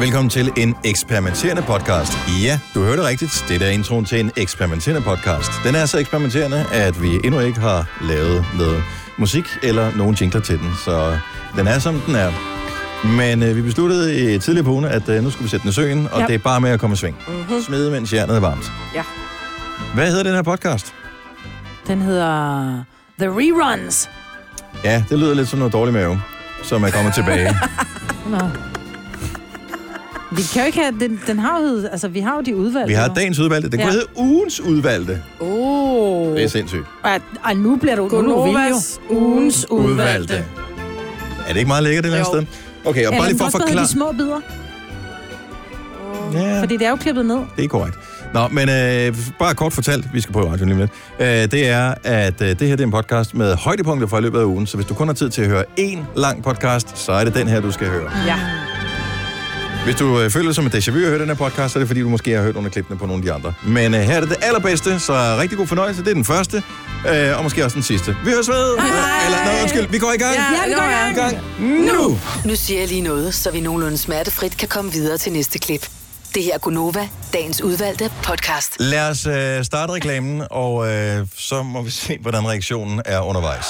Velkommen til en eksperimenterende podcast. Ja, du hørte rigtigt. Det er introen til en eksperimenterende podcast. Den er så eksperimenterende, at vi endnu ikke har lavet noget musik eller nogen jingler til den. Så den er, som den er. Men øh, vi besluttede i tidligere på ugen, at øh, nu skulle vi sætte den i søen, og Ja. det er bare med at komme i sving. Mhm. Mm-hmm. Smide, mens jernet er varmt. Ja. Hvad hedder den her podcast? Den hedder The Reruns. Ja, det lyder lidt som noget dårlig mave, som er kommet tilbage. Nå. Vi kan jo ikke have, den, den har jo, altså vi har jo de udvalgte. Vi har dagens udvalgte. Det kunne Ja. hedde ugens udvalgte. Oh. Det er sindssygt. Og, og nu bliver du, er. Gunovas ugens udvalgte. Er det ikke meget lækkert et eller andet Jo. sted? Okay, og Ja, bare lige den for at forklare... de små bidder, Ja, fordi det er jo klippet ned. det er korrekt. Nå, men øh, bare kort fortalt, vi skal på radioen lige lidt, øh, det er, at øh, det her det er en podcast med højdepunkter fra i løbet af ugen, så hvis du kun har tid til at høre én lang podcast, så er det den her, du skal høre. Ja. Hvis du øh, føler dig som et déjà vu at høre den her podcast, så er det fordi, du måske har hørt nogle af klippene på nogle af de andre. Men øh, her er det det allerbedste, så rigtig god fornøjelse. Det er den første, øh, og måske også den sidste. Vi høres ved! Hej. Eller, nå, undskyld, vi går i gang! Ja, vi går i nå, gang. I gang nu! Nu siger jeg lige noget, så vi nogenlunde smertefrit kan komme videre til næste klip. Det her er Gunova, dagens udvalgte podcast. Lad os øh, starte reklamen, og øh, så må vi se, hvordan reaktionen er undervejs.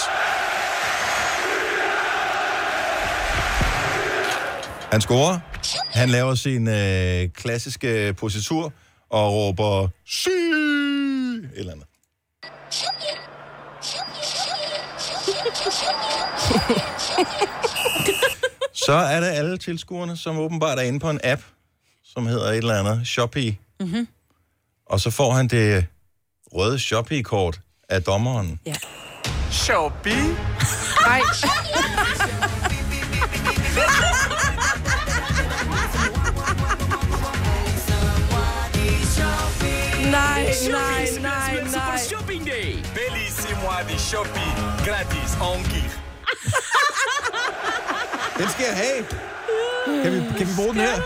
Han scorer. Han laver sin øh, klassiske positur og råber sy eller andet. Så er det alle tilskuerne, som åbenbart er inde på en app, som hedder et eller andet Shopee. Mm-hmm. Og så får han det røde Shopee-kort af dommeren. Ja. Shopee? Nej. Nej, nej. Shopping Day. Bellissimo di Shopee. Gratis on gear. Den skal jeg have. Kan vi, kan vi bruge den her?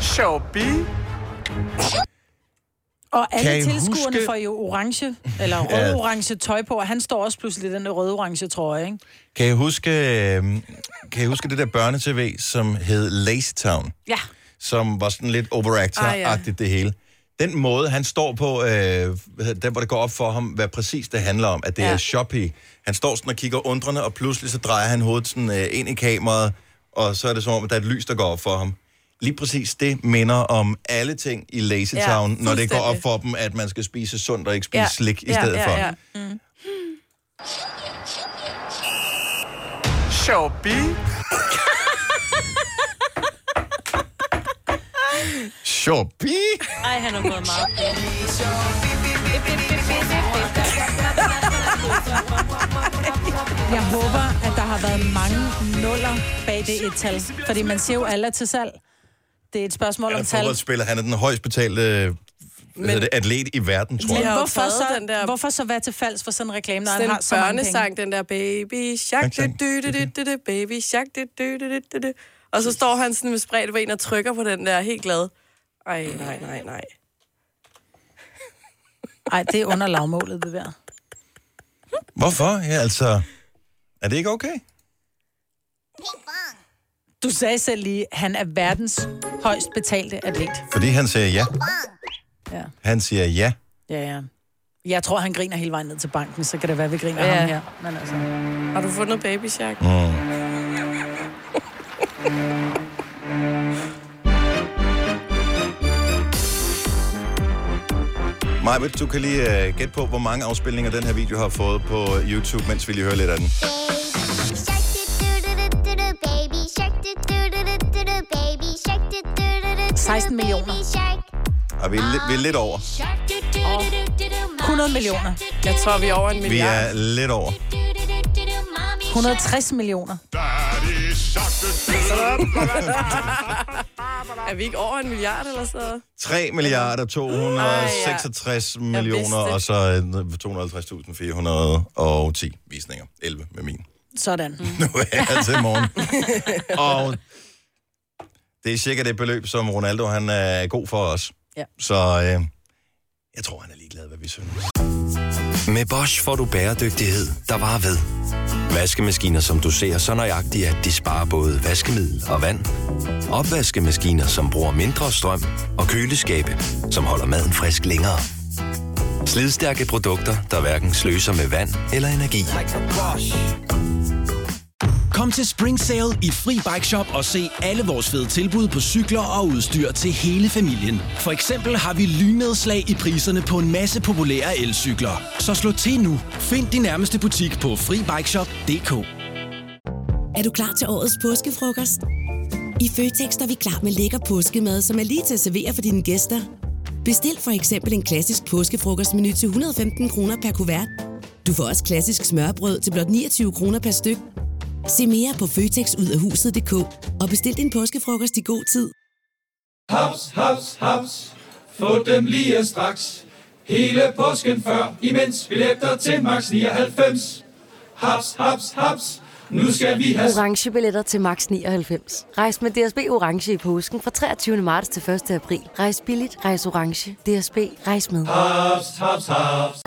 Shopee? Og alle Kan tilskuerne huske- får jo orange, eller rød-orange tøj på, og han står også pludselig i den rød-orange trøje, ikke? Kan jeg huske, øh, kan jeg huske det der børnetv, som hed Lazy Town? Ja. som var sådan lidt overactor-agtigt det hele. Den måde, han står på, øh, hvad hedder det, der hvor det går op for ham, hvad præcis det handler om, at det ja. Er Shopee. Han står sådan og kigger undrende, og pludselig så drejer han hovedet sådan øh, ind i kameraet, og så er det som om, at der er et lys, der går op for ham. Lige præcis det minder om alle ting i Lazy Ja, Town, når det går op for dem, at man skal spise sundt og ikke spise Ja, slik i ja, stedet ja, for. ja. Shopee? Shopee? Ej, han har meget Jeg håber, at der har været mange nuller bag det et tal. Fordi man siger jo, alle til salg. Det er et spørgsmål Han om er tal. fodboldspiller. Han er den højst betalte øh, hedder det, atlet i verden, tror Men jeg. jo hvorfor så, den der- hvorfor så være til falds for sådan en reklame, når han Den har så mange penge? den der baby shark, du, du, du, du, baby shark, du, du, du, du, du. Og så står han sådan med spredt ben og trykker på den der, helt glad. Ej, nej, nej, nej. Ej, det er under lavmålet, det der. Hvorfor? Ja, altså... Er det ikke okay? Du sagde selv lige, at han er verdens højst betalte atlet. Fordi han siger ja. Ja. Han siger ja. Ja, ja. Jeg tror, han griner hele vejen ned til banken, så kan det være, at vi griner Ja. ham her. Men altså... Har du fundet baby shark? Maja, du kan lige uh, gætte på, hvor mange afspilninger den her video har fået på YouTube, mens vi lige hører lidt af den. 16 millioner. Og vi er, li- vi er lidt over. 100 millioner. Jeg tror, vi er over en Vi milliard. er lidt over. 160 millioner. Er vi ikke over en milliard eller så? 3 milliarder 266 Jeg millioner, vidste og så øh, 250.410 visninger. 11 med min. Sådan. Nu er jeg til morgen. og det er cirka det beløb, som Ronaldo han er god for os. Ja. Så øh, Jeg tror, han er ligeglad, hvad vi synes. Med Bosch får du bæredygtighed, der varer ved. Vaskemaskiner, som du ser så nøjagtigt, at de sparer både vaskemiddel og vand. Opvaskemaskiner, som bruger mindre strøm. Og køleskabe, som holder maden frisk længere. Slidstærke produkter, der hverken sløser med vand eller energi. Kom til Spring Sale i Fri Bike Shop og se alle vores fede tilbud på cykler og udstyr til hele familien. For eksempel har vi lynnedslag i priserne på en masse populære elcykler. Så slå til nu. Find din nærmeste butik på FriBikeShop.dk Er du klar til årets påskefrokost? I Føtex er vi klar med lækker påskemad, som er lige til at servere for dine gæster. Bestil for eksempel en klassisk påskefrokostmenu til 115 kroner per kuvert. Du får også klassisk smørbrød til blot 29 kroner per styk. Se mere på føtexudafhuset.dk og bestil din påskefrokost i god tid. Haps, haps, haps. Få dem lige straks. Hele påsken før, imens billetter til max 99. Haps, haps, haps. Nu skal vi have... Orange billetter til max 99. Rejs med DSB Orange i påsken fra 23. marts til 1. april. Rejs billigt, rejs orange. DSB, rejs med. Haps, haps, haps.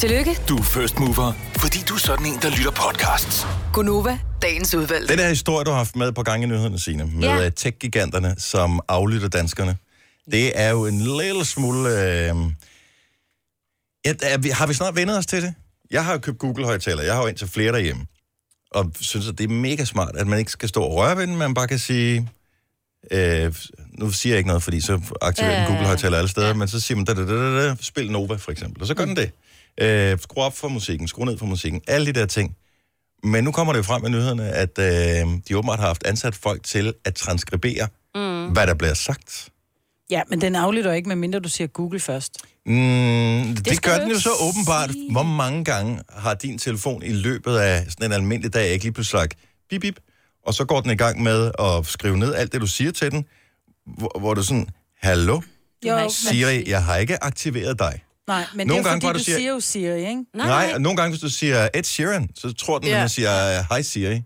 Tillykke, Du er first mover, fordi du er sådan en, der lytter podcasts. Gunova, dagens udvalgte. Den her historie, du har haft med på gang i nyhederne, Signe, med Ja. tech-giganterne, som aflytter danskerne, det er jo en lille smule... Øh... Ja, er vi, har vi snart vendet os til det? Jeg har jo købt Google-højtaler. Jeg har jo indtil flere derhjemme. Og synes, at det er mega smart, at man ikke skal stå og røre ved den, man bare kan sige... Øh, nu siger jeg ikke noget, fordi så aktiverer den. Google-højtaler alle steder, men så siger man, da, da, da, da, da, spil Nova for eksempel, og så gør den det. Øh, skru op for musikken, skru ned for musikken, alle de der ting. Men nu kommer det jo frem i nyhederne, at øh, de åbenbart har haft ansat folk til at transkribere, mm. hvad der bliver sagt. Ja, men den aflytter ikke, medmindre du siger Google først. Mm, det, det gør den jo så åbenbart. Hvor mange gange har din telefon i løbet af sådan en almindelig dag ikke lige pludselig sagt bip, bip, og så går den i gang med at skrive ned alt det, du siger til den, hvor, hvor du sådan, hallo, Jo, Siri, jeg har ikke aktiveret dig. Nej, men Nogle det er gange, fordi, du, du siger- siger jo Siri, ikke? Nej, Nej og nogle gange, hvis du siger Ed Sheeran, så tror den, Ja. at man siger, hej Siri.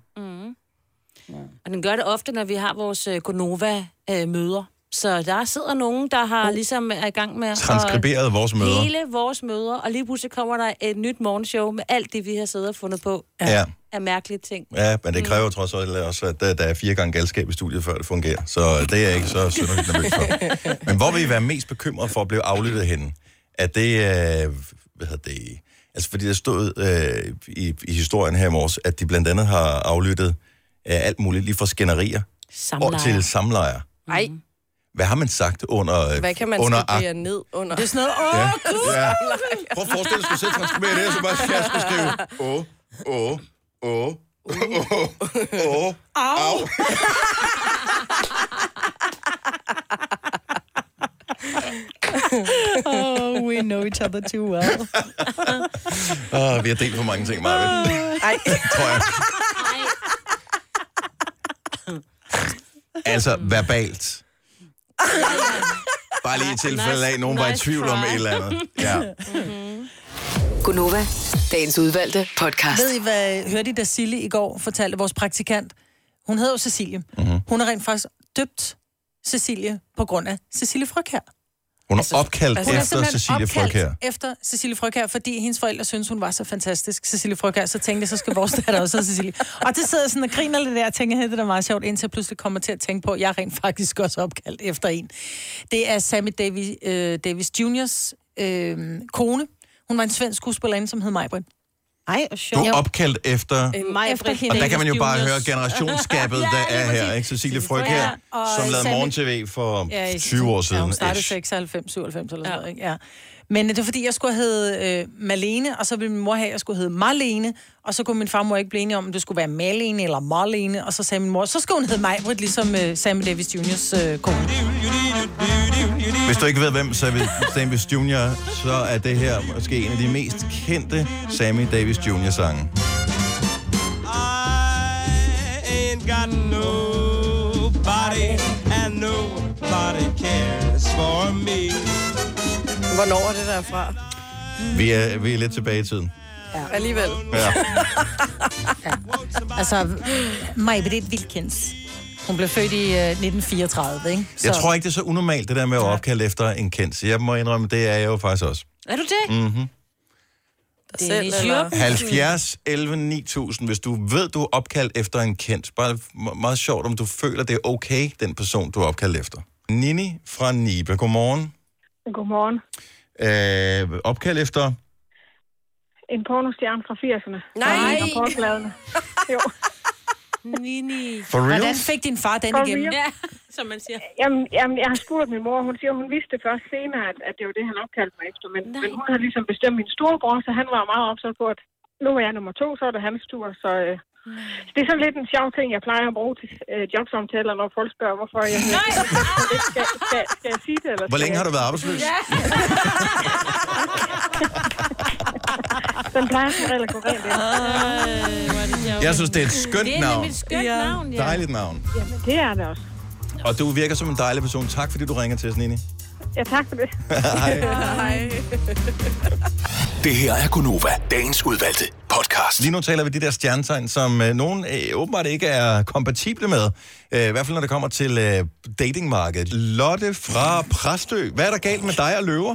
Og den gør det ofte, når vi har vores øh, Gonova-møder. Så der sidder nogen, der har ligesom er i gang med... at- Transkriberet vores møder. Hele vores møder, og lige pludselig kommer der et nyt morgenshow med alt det, vi har siddet og fundet på Ja. af mærkelige ting. Ja, men det kræver trods alt også, at der, der er fire gange galskab i studiet, før det fungerer. Så det er jeg ikke så synderligt nervøs for. Men hvor vil I være mest bekymret for at blive aflyttet henne? Er det, øh, hvad hedder det, altså fordi der stod øh, i, i historien her i morges, at de blandt andet har aflyttet øh, alt muligt, lige fra skænderier Samlejer. og til samlejer. Nej, Hvad har man sagt under... hvad kan man under skrive ned under? Det er sådan noget, åh, Ja, gud! ja. Prøv at forestille dig, at du selv transkribere det, og så bare jeg skulle skrive, åh, åh, åh, åh, åh, Au! oh, we know each other too well. Åh, vi har delt for mange ting, Marvind. Ej. Tror jeg. Altså, verbalt. Bare lige i tilfælde af, at nogen var i nice tvivl om try. et eller andet. Ja. Gunova, dagens udvalgte podcast. Ved I, hvad hørte I, da Sille i går fortalte vores praktikant? Hun hedder jo Cecilie. Mm-hmm. Hun er rent faktisk døbt Cecilie på grund af Cecilie Frøkær. Hun er opkaldt Hun er efter simpelthen Cecilie opkaldt Frøkær. efter Cecilie Frøkær, fordi hendes forældre synes hun var så fantastisk, Cecilie Frøkær, så tænkte jeg, så skal vores datter også hedde Cecilie. Og det sidder sådan og griner lidt der, og tænker, det er da meget sjovt, indtil jeg pludselig kommer til at tænke på, at jeg er rent faktisk også opkaldt efter en. Det er Sammy Davis, øh, Davis Juniors øh, kone. Hun var en svensk skuespillerinde, som hed Majbrit. Ej, Du er opkaldt efter... Mig, efter hende. Og der kan man jo bare høre generationsskabet, Ja, der er her, ikke? Cecilie Ja, Frøkær, og som lavede morgen-tv for Ja, i- 20 år siden. Ja, hun startede ish. 96, 97 eller sådan noget, ikke? Ja. Men det var fordi, jeg skulle hedde øh, Malene, og så ville min mor have, at jeg skulle hedde Marlene, og så kunne min farmor ikke blive enige om, om det skulle være Malene eller Marlene, og så sagde min mor, så skal hun hedde Majbrit, ligesom øh, Sammy Davis Juniors øh, kone. Hvis du ikke ved, hvem Sammy Davis Jr., så er det her måske en af de mest kendte Sammy Davis Jr. sange. ain't got nobody, and nobody cares for me. Hvornår er det derfra? Vi er, vi er lidt tilbage i tiden. Ja. Alligevel. Ja. Altså, Majbrit Wilkins. Hun blev født i øh, 1934, ikke? Jeg tror ikke, det er så unormalt, det der med at opkalde efter en kendt. Så jeg må indrømme, det er jeg jo faktisk også. Er du det? Mm-hmm. Dig selv, eller? 70, 11, 9000. Hvis du ved, du er opkaldt efter en kendt. Bare me- meget sjovt, om du føler, det er okay, den person, du er opkaldt efter. Nini fra Nibe. Godmorgen. Godmorgen. Øh, opkaldt efter... En pornostjerne fra 80'erne. Nej. Fra. Jo. Nini. For reals? Hvordan fik din far den For igennem? real? Ja, som man siger. Jamen, jamen, jeg har spurgt min mor, hun siger, hun vidste det først senere, at, at det var det, han opkaldte mig efter. Men, men hun har ligesom bestemt min storebror, så han var meget opsat på, at nu er jeg nummer to, så er det hans tur. Så, øh, så det er sådan lidt en sjov ting, jeg plejer at bruge til øh, jobsamtaler, når folk spørger, hvorfor jeg hedder det. Skal, skal, skal jeg sige det? Eller Hvor skal længe jeg- har du været arbejdsløs? Ja. Den plejer som regel at gå rent ind. Jeg synes, det er et skønt Det er navn. et skønt Ja. navn, ja. Dejligt navn. Jamen, det er det også. Og du virker som en dejlig person. Tak, fordi du ringer til os, Nini. Ja, tak for det. Hej. Hej. Det her er Gunova, dagens udvalgte podcast. Lige nu taler vi de der stjernetegn, som øh, nogen øh, åbenbart ikke er kompatible med. Øh, I hvert fald, når det kommer til øh, datingmarkedet. Lotte fra Præstø. Hvad er der galt med dig og løver?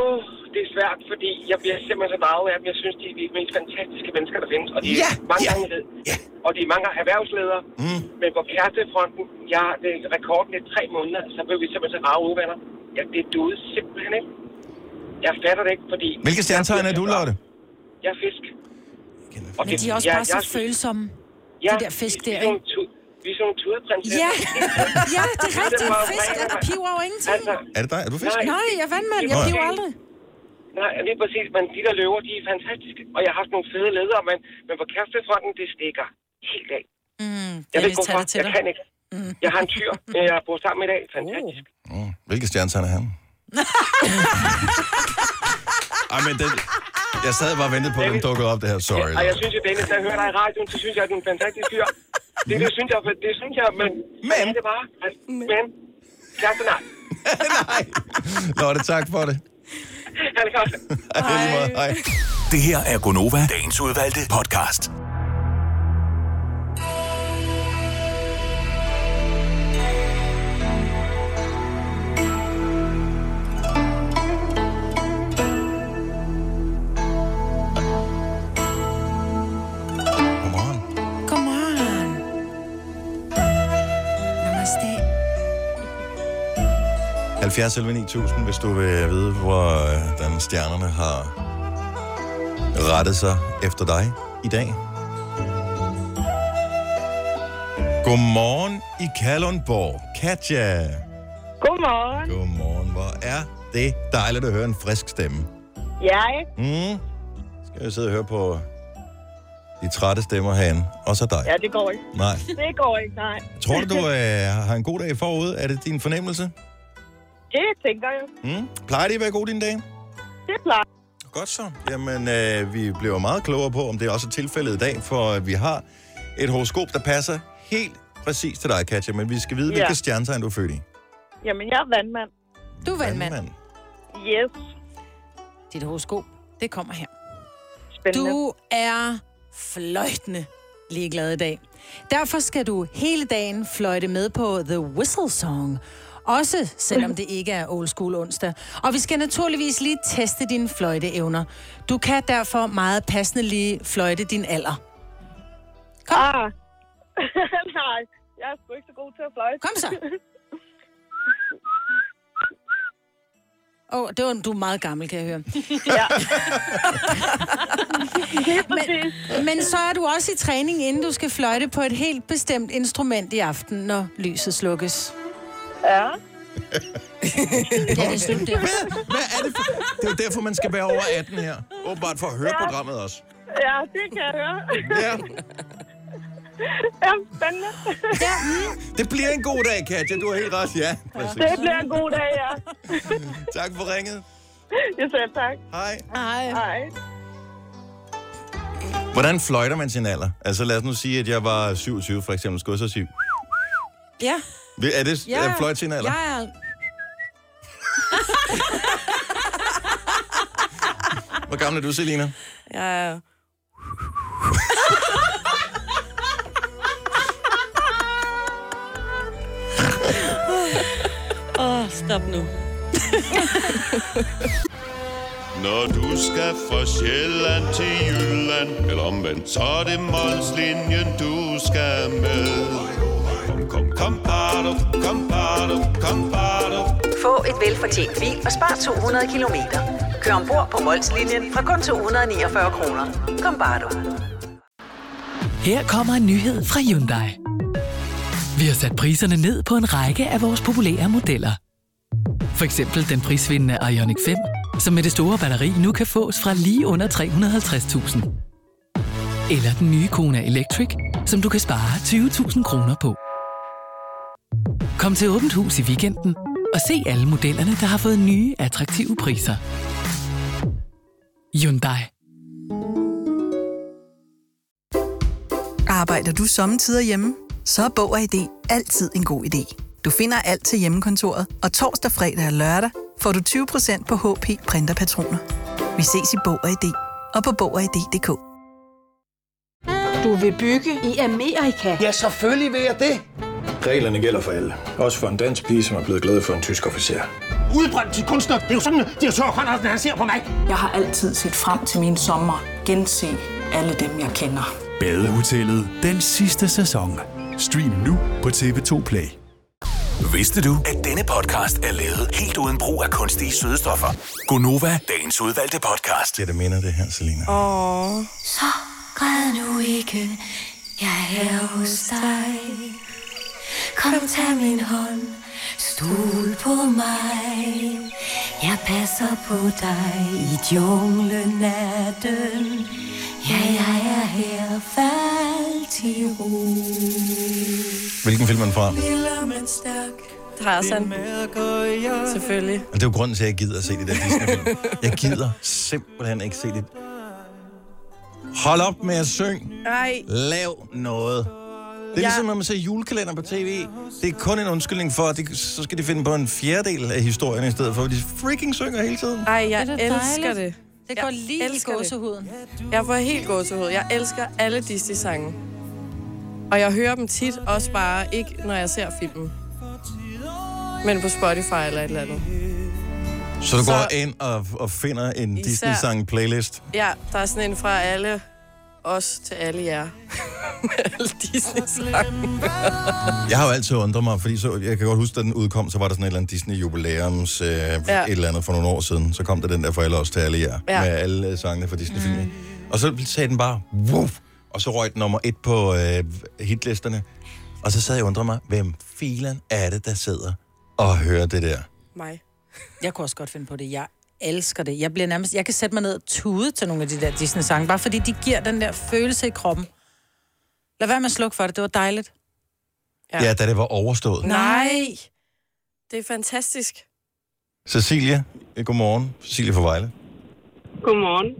Åh, oh, det er svært, fordi jeg bliver simpelthen så draget af dem. Jeg synes, de er de mest fantastiske mennesker, der findes. Og de Ja, er mange ja, gange ved. Og de er mange erhvervsledere. Mm. Men på kærestefronten, jeg, det er rekorden i tre måneder, så blev vi simpelthen så rare udvenner. Ja, det duede simpelthen ikke. Jeg fatter det ikke, fordi... Hvilke stjernetegn er du, Lotte? Jeg er fisk. Og Men de er også bare så følsomme, Ja, de der fisk vi, der, er ikke? tu- vi er sådan nogle tudeprinsesser. Ja, ja, det er rigtigt. var Fisk rene- der piver jo ingenting. Altså, Er det dig? Er du fisk? Nej, jeg er vandmand. Jeg Nej. piver aldrig. Nej, lige præcis. Men de der løver, de er fantastiske. Og jeg har haft nogle fede ledere, men, men på kærestefronten, det stikker helt af. Mm, Jeg ved vil ikke hvorfor. det til Jeg dig. kan ikke. Jeg har en tyr, jeg bor sammen med i dag. Fantastisk. Mm. Hvilke stjernetegn er han? Ej, men den... Jeg sad bare og ventede på, at den dukkede op, det her. Sorry. Og jeg synes jo, Dennis, når jeg hører dig i radioen, så synes jeg, at du er en fantastisk fyr. Det, det synes jeg, det synes jeg, men... Men? Det bare. Altså, men... Kæreste, nej. Lotte, tak for det. Ha' det godt. Hej. Hej. Det her er Gunova, dagens udvalgte podcast. 70 11 9000, hvis du vil vide, hvordan stjernerne har rettet sig efter dig i dag. Godmorgen i Kalundborg. Katja. Godmorgen. Godmorgen. Hvor er det dejligt at høre en frisk stemme. Ja, ikke? Mm. Skal jeg sidde og høre på de trætte stemmer herinde. Og så dig. Ja, det går ikke. Nej. Det går ikke, nej. Tror du, du øh, har en god dag forud? Er det din fornemmelse? Det tænker jeg. Mm. Plejer de at være gode dine dage? Det plejer. Godt så. Jamen, øh, vi bliver meget klogere på, om det er også er tilfældet i dag, for vi har et horoskop, der passer helt præcis til dig, Katja, men vi skal vide, Ja. hvilke stjernetegn du er født i. Jamen, jeg er vandmand. Du er vandmand. Vandmand. Yes. Dit horoskop, det kommer her. Spændende. Du er fløjtende ligeglad i dag. Derfor skal du hele dagen fløjte med på The Whistle Song. Også selvom det ikke er old school onsdag. Og vi skal naturligvis lige teste dine fløjteevner. Du kan derfor meget passende lige fløjte din alder. Kom. Ah. nej, jeg er sgu ikke så god til at fløjte. Kom så. Åh, oh, det var, du er meget gammel, kan jeg høre. Ja. men, men så er du også i træning, inden du skal fløjte på et helt bestemt instrument i aften, når lyset slukkes. Ja. Ja, det er slut der. Hvad er det for... Det er jo derfor, man skal være over 18 her. Åbenbart for at høre Ja. programmet også. Ja, det kan jeg høre. Ja. ja, spændende. Ja. Det bliver en god dag, Katja. Du har helt ret. Ja, præcis. Det bliver en god dag, ja. Tak for ringet. Jeg selv tak. Hej. Hej. Hej. Hvordan fløjter man sin alder? Altså lad os nu sige, at jeg var 27 for eksempel. Skulle jeg så sige... Ja. Er det ja, er fløjtine, eller? Ja, ja. Hvor gammel er du, Selina? Ja, ja. Åh, oh, stop nu. Når du skal fra Sjælland til Jylland Eller omvendt, så er det Molslinjen, du skal med Kom, kom, kom, kom bado, kom, bado, kom, bado. Få et velfortjent bil og spar 200 kilometer. Kør ombord på Molslinjen fra kun 249 kroner. Kom bare du. Her kommer en nyhed fra Hyundai. Vi har sat priserne ned på en række af vores populære modeller. For eksempel den prisvindende Ioniq 5, som med det store batteri nu kan fås fra lige under 350.000. Eller den nye Kona Electric, som du kan spare 20.000 kroner på. Kom til Åbent Hus i weekenden og se alle modellerne, der har fået nye, attraktive priser. Hyundai. Arbejder du sommetider hjemme? Så er Bog og ID altid en god idé. Du finder alt til hjemmekontoret, og torsdag, fredag og lørdag får du 20% på HP printerpatroner. Vi ses i Bog og ID og på Bog og ID.dk. Du vil bygge i Amerika? Ja, selvfølgelig vil jeg det. Reglerne gælder for alle. Også for en dansk pige, som er blevet glad for en tysk officer. Udbrændt til kunstner. Det er jo sådan, at de har tørt, han ser på mig. Jeg har altid set frem til min sommer. Gense alle dem, jeg kender. Badehotellet den sidste sæson. Stream nu på TV2 Play. Vidste du, at denne podcast er lavet helt uden brug af kunstige sødestoffer? Gonova, dagens udvalgte podcast. Ja, det mener det her, Selina. Åh. Så græd nu ikke, jeg er hos dig. Kom, tag min hånd, stol på mig. Jeg passer på dig i junglenatten. Ja, jeg er her, fald til ro. Hvilken film er den fra? Lille, men stærk. Tarzan. Selvfølgelig. Og det er jo grunden til, at jeg gider at se det der Disney-film. Jeg gider simpelthen ikke se det. Hold op med at synge. Nej. Lav noget. Det er Ja. ligesom, når man ser julekalender på tv. Det er kun en undskyldning for, at de, så skal de finde på en fjerdedel af historien i stedet for, at de freaking synger hele tiden. Ej, jeg Det er elsker det. Det går Jeg lige i det. gåsehuden. Jeg får helt gåsehud. Jeg elsker alle Disney-sange. Og jeg hører dem tit, også bare ikke, når jeg ser filmen. Men på Spotify eller et eller andet. Så du Så- går ind og, og finder en Disney-sang-playlist. Ja, der er sådan en fra alle os til alle jer. Med alle Disney-sange. Jeg har jo altid undret mig, fordi så, jeg kan godt huske, da den udkom, så var der sådan et eller andet Disney-jubilæums øh, ja. Et eller andet for nogle år siden. Så kom der den der for alle os til alle jer, ja. Med alle sangene fra Disney-filmen. Mm. Og så sagde den bare, Woof! og så røg den nummer et på øh, hitlisterne. Og så sad jeg og undrede mig, hvem filen er det, der sidder og hører det der? Mig. Jeg kunne også godt finde på det. Jeg elsker det. Jeg bliver nærmest... Jeg kan sætte mig ned og tude til nogle af de der Disney-sange, bare fordi de giver den der følelse i kroppen. Lad være med at slukke for det. Det var dejligt. Ja, ja da det var overstået. Nej. Det er fantastisk. Cecilie, øh, godmorgen. Cecilie fra Vejle. Godmorgen.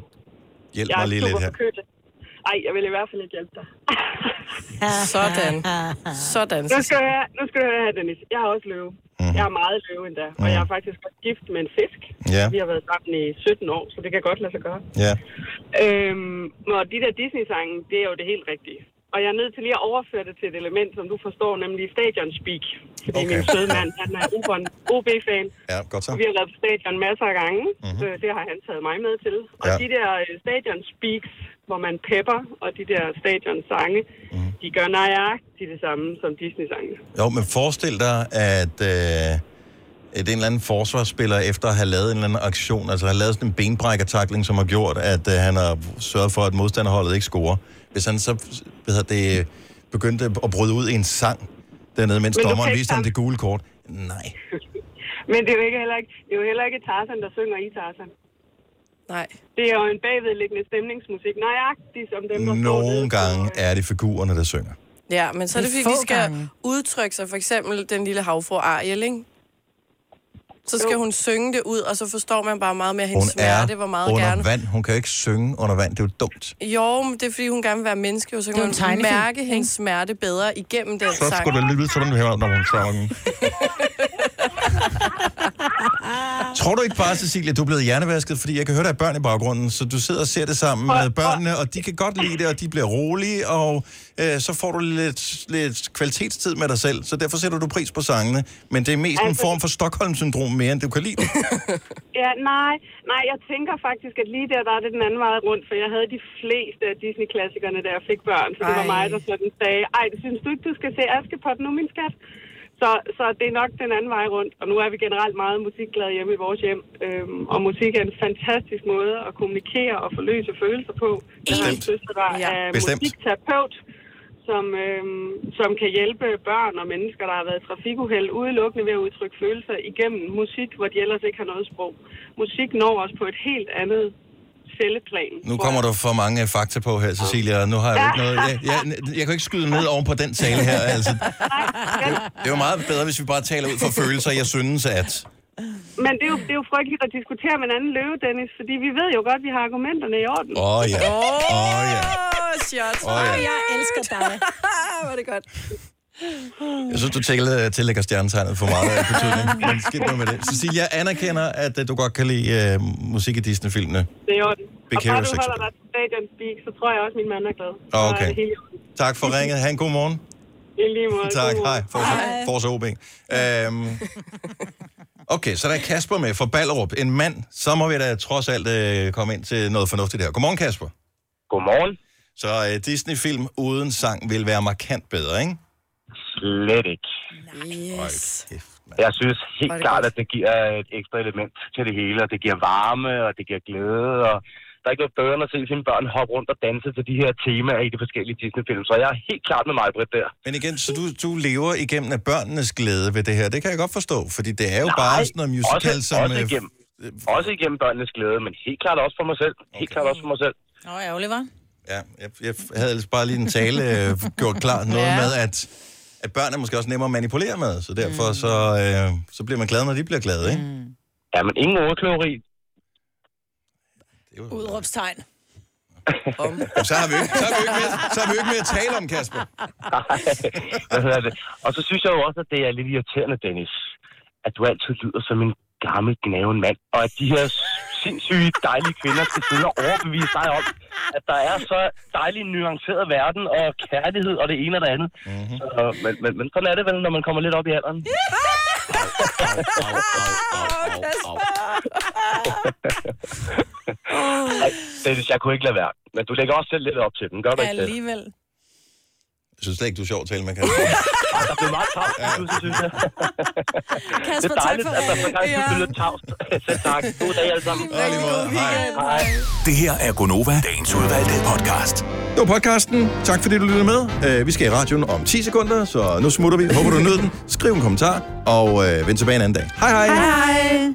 Hjælp jeg mig er lige lidt her. forkølet. Ej, jeg vil i hvert fald ikke hjælpe dig. Sådan. Sådan. Nu skal, du høre, nu skal du høre her, Dennis. Jeg har også løve. Mm. Jeg er meget løve endda. Og jeg er faktisk også gift med en fisk. Ja. Vi har været sammen i 17 år, så det kan godt lade sig gøre. Ja. Øhm, og de der Disney-sange, det er jo det helt rigtige. Og jeg er nødt til lige at overføre det til et element, som du forstår, nemlig stadion speak. Fordi okay. Min søde mand, han er OB-fan. Ja, godt så. Og vi har været på stadion masser af gange. Mm-hmm. Det har han taget mig med til. Og Ja. de der øh, stadion speaks, hvor man pepper, og de der stadion sange, mm. de gør nøjagtigt det samme som Disney-sange. Jo, men forestil dig, at, øh, at en eller anden forsvarsspiller, efter at have lavet en eller anden aktion, altså har lavet sådan en benbrækkertakling, som har gjort, at øh, han har sørget for, at modstanderholdet ikke scorer. Hvis han så hvad hedder det, begyndte at bryde ud i en sang dernede, mens Men dommeren viste ham det gule kort. Nej. Men det er jo ikke heller ikke, det er jo heller ikke Tarzan, der synger i Tarzan. Nej. Det er jo en bagvedliggende stemningsmusik, nøjagtigt som dem, der Nogle gange er det figurerne, der synger. Ja, men så er det, fordi de få skal gange. udtrykke sig. For eksempel den lille havfru Ariel, ikke? Så skal hun synge det ud, og så forstår man bare meget mere hendes Hun smerte, er hvor meget under gerne... vand. Hun kan jo ikke synge under vand. Det er jo dumt. Jo, men det er fordi, hun gerne vil være menneske, og så kan jo tegnefilm, mærke hendes smerte bedre igennem den Så sang. skulle det lyde sådan her, når hun sang. Tror du ikke bare, Cecilia, du er blevet hjernevasket, fordi jeg kan høre, der er børn i baggrunden, så du sidder og ser det sammen med børnene, og de kan godt lide det, og de bliver rolige, og øh, så får du lidt, lidt kvalitetstid med dig selv, så derfor sætter du pris på sangene. Men det er mest en Altså- form for Stockholm-syndrom mere, end du kan lide det. Ja, nej, nej, jeg tænker faktisk, at lige der, der er det den anden vej rundt, for jeg havde de fleste af Disney-klassikerne, da jeg fik børn, så det var mig, der sådan sagde, ej, det synes du ikke, du skal se Askepot nu, min skat? Så, så det er nok den anden vej rundt, og nu er vi generelt meget musikglade hjemme i vores hjem, øhm, og musik er en fantastisk måde at kommunikere og forløse følelser på. Jeg har en søster, der er Bestemt. musikterapeut, som, øhm, som kan hjælpe børn og mennesker, der har været i trafikuheld, udelukkende ved at udtrykke følelser igennem musik, hvor de ellers ikke har noget sprog. Musik når os på et helt andet celleplan. Nu kommer der for mange fakta på her, Cecilia, og nu har jeg jo ikke noget... Jeg, jeg, jeg kan jo ikke skyde ned oven på den tale her, altså. Det er jo meget bedre, hvis vi bare taler ud fra følelser, jeg synes, at... Men det er, jo, det er jo frygteligt at diskutere med en anden løve, Dennis, fordi vi ved jo godt, at vi har argumenterne i orden. Åh, ja. Åh, ja. Shot. Åh, ja. Jeg elsker dig. Var det godt. Jeg synes, du tæller, tillægger stjernetegnet for meget af betydning. Men skidt nu med det. Cecilia anerkender, at uh, du godt kan lide uh, musik i Disney-filmene. Det er orden. Og bare du 6. holder dig til Stadion Speak, så tror jeg også, at min mand er glad. Så er Okay. det helt i orden. Tak for ringet. Ha' en god morgen. I lige måde. Tak. God Hej. morgen. Forza, Forza OB. Øhm, okay, så der er Kasper med fra Ballerup. En mand. Så må vi da trods alt øh, komme ind til noget fornuftigt her. Godmorgen, Kasper. Godmorgen. Så øh, Disney-film uden sang vil være markant bedre, ikke? Slet ikke. Yes. Jeg synes helt det klart, godt. at det giver et ekstra element til det hele, og det giver varme, og det giver glæde, og der er ikke noget bedre end at se sine børn hoppe rundt og danse til de her temaer i de forskellige Disney-film. Så jeg er helt klart med mig, Britt, der. Men igen, så du, du lever igennem af børnenes glæde ved det her. Det kan jeg godt forstå, fordi det er jo Nej, bare sådan noget musical, også, som... Også øh, igennem, også igennem børnenes glæde, men helt klart også for mig selv. Helt klart også for mig selv. Nå, ærgerligt, var. Ja, jeg, jeg havde ellers bare lige en tale øh, gjort klar. Noget Ja. med, at, at børn er måske også nemmere at manipulere med, så derfor så, øh, så bliver man glad, når de bliver glade, ikke? Mm. Ja, men ingen ordkløveri. Udråbstegn. Så har vi ikke, så har vi jo ikke, mere, så har vi ikke mere at tale om, Kasper. Hvad hedder det? Og så synes jeg jo også, at det er lidt irriterende, Dennis, at du altid lyder som en gammel gnaven mand, og at de her sindssyge, dejlige kvinder skal sidde og overbevise dig om, at der er så dejlig en nuanceret verden, og kærlighed, og det ene og det andet. Mm-hmm. Så, men, men, men sådan er det vel, når man kommer lidt op i alderen. Ej, Dennis, jeg kunne ikke lade være. Men du lægger også selv lidt op til den, gør du ikke det? Alligevel. Jeg synes slet ikke, du er sjov at tale med, Kasper. Ej, der blev meget tavst, ja. synes jeg. det er tak dejligt, for at der gang Ja. ja. lidt tavst. Selv tak. God dag alle sammen. Hej. Det her er Gonova, dagens udvalgte podcast. Det var podcasten. Tak fordi du lyttede med. Øh, Vi skal i radioen om 10 sekunder, så nu smutter vi. Håber du nød den. Skriv en kommentar, og øh, vend tilbage en anden dag. Hej hej. Hej.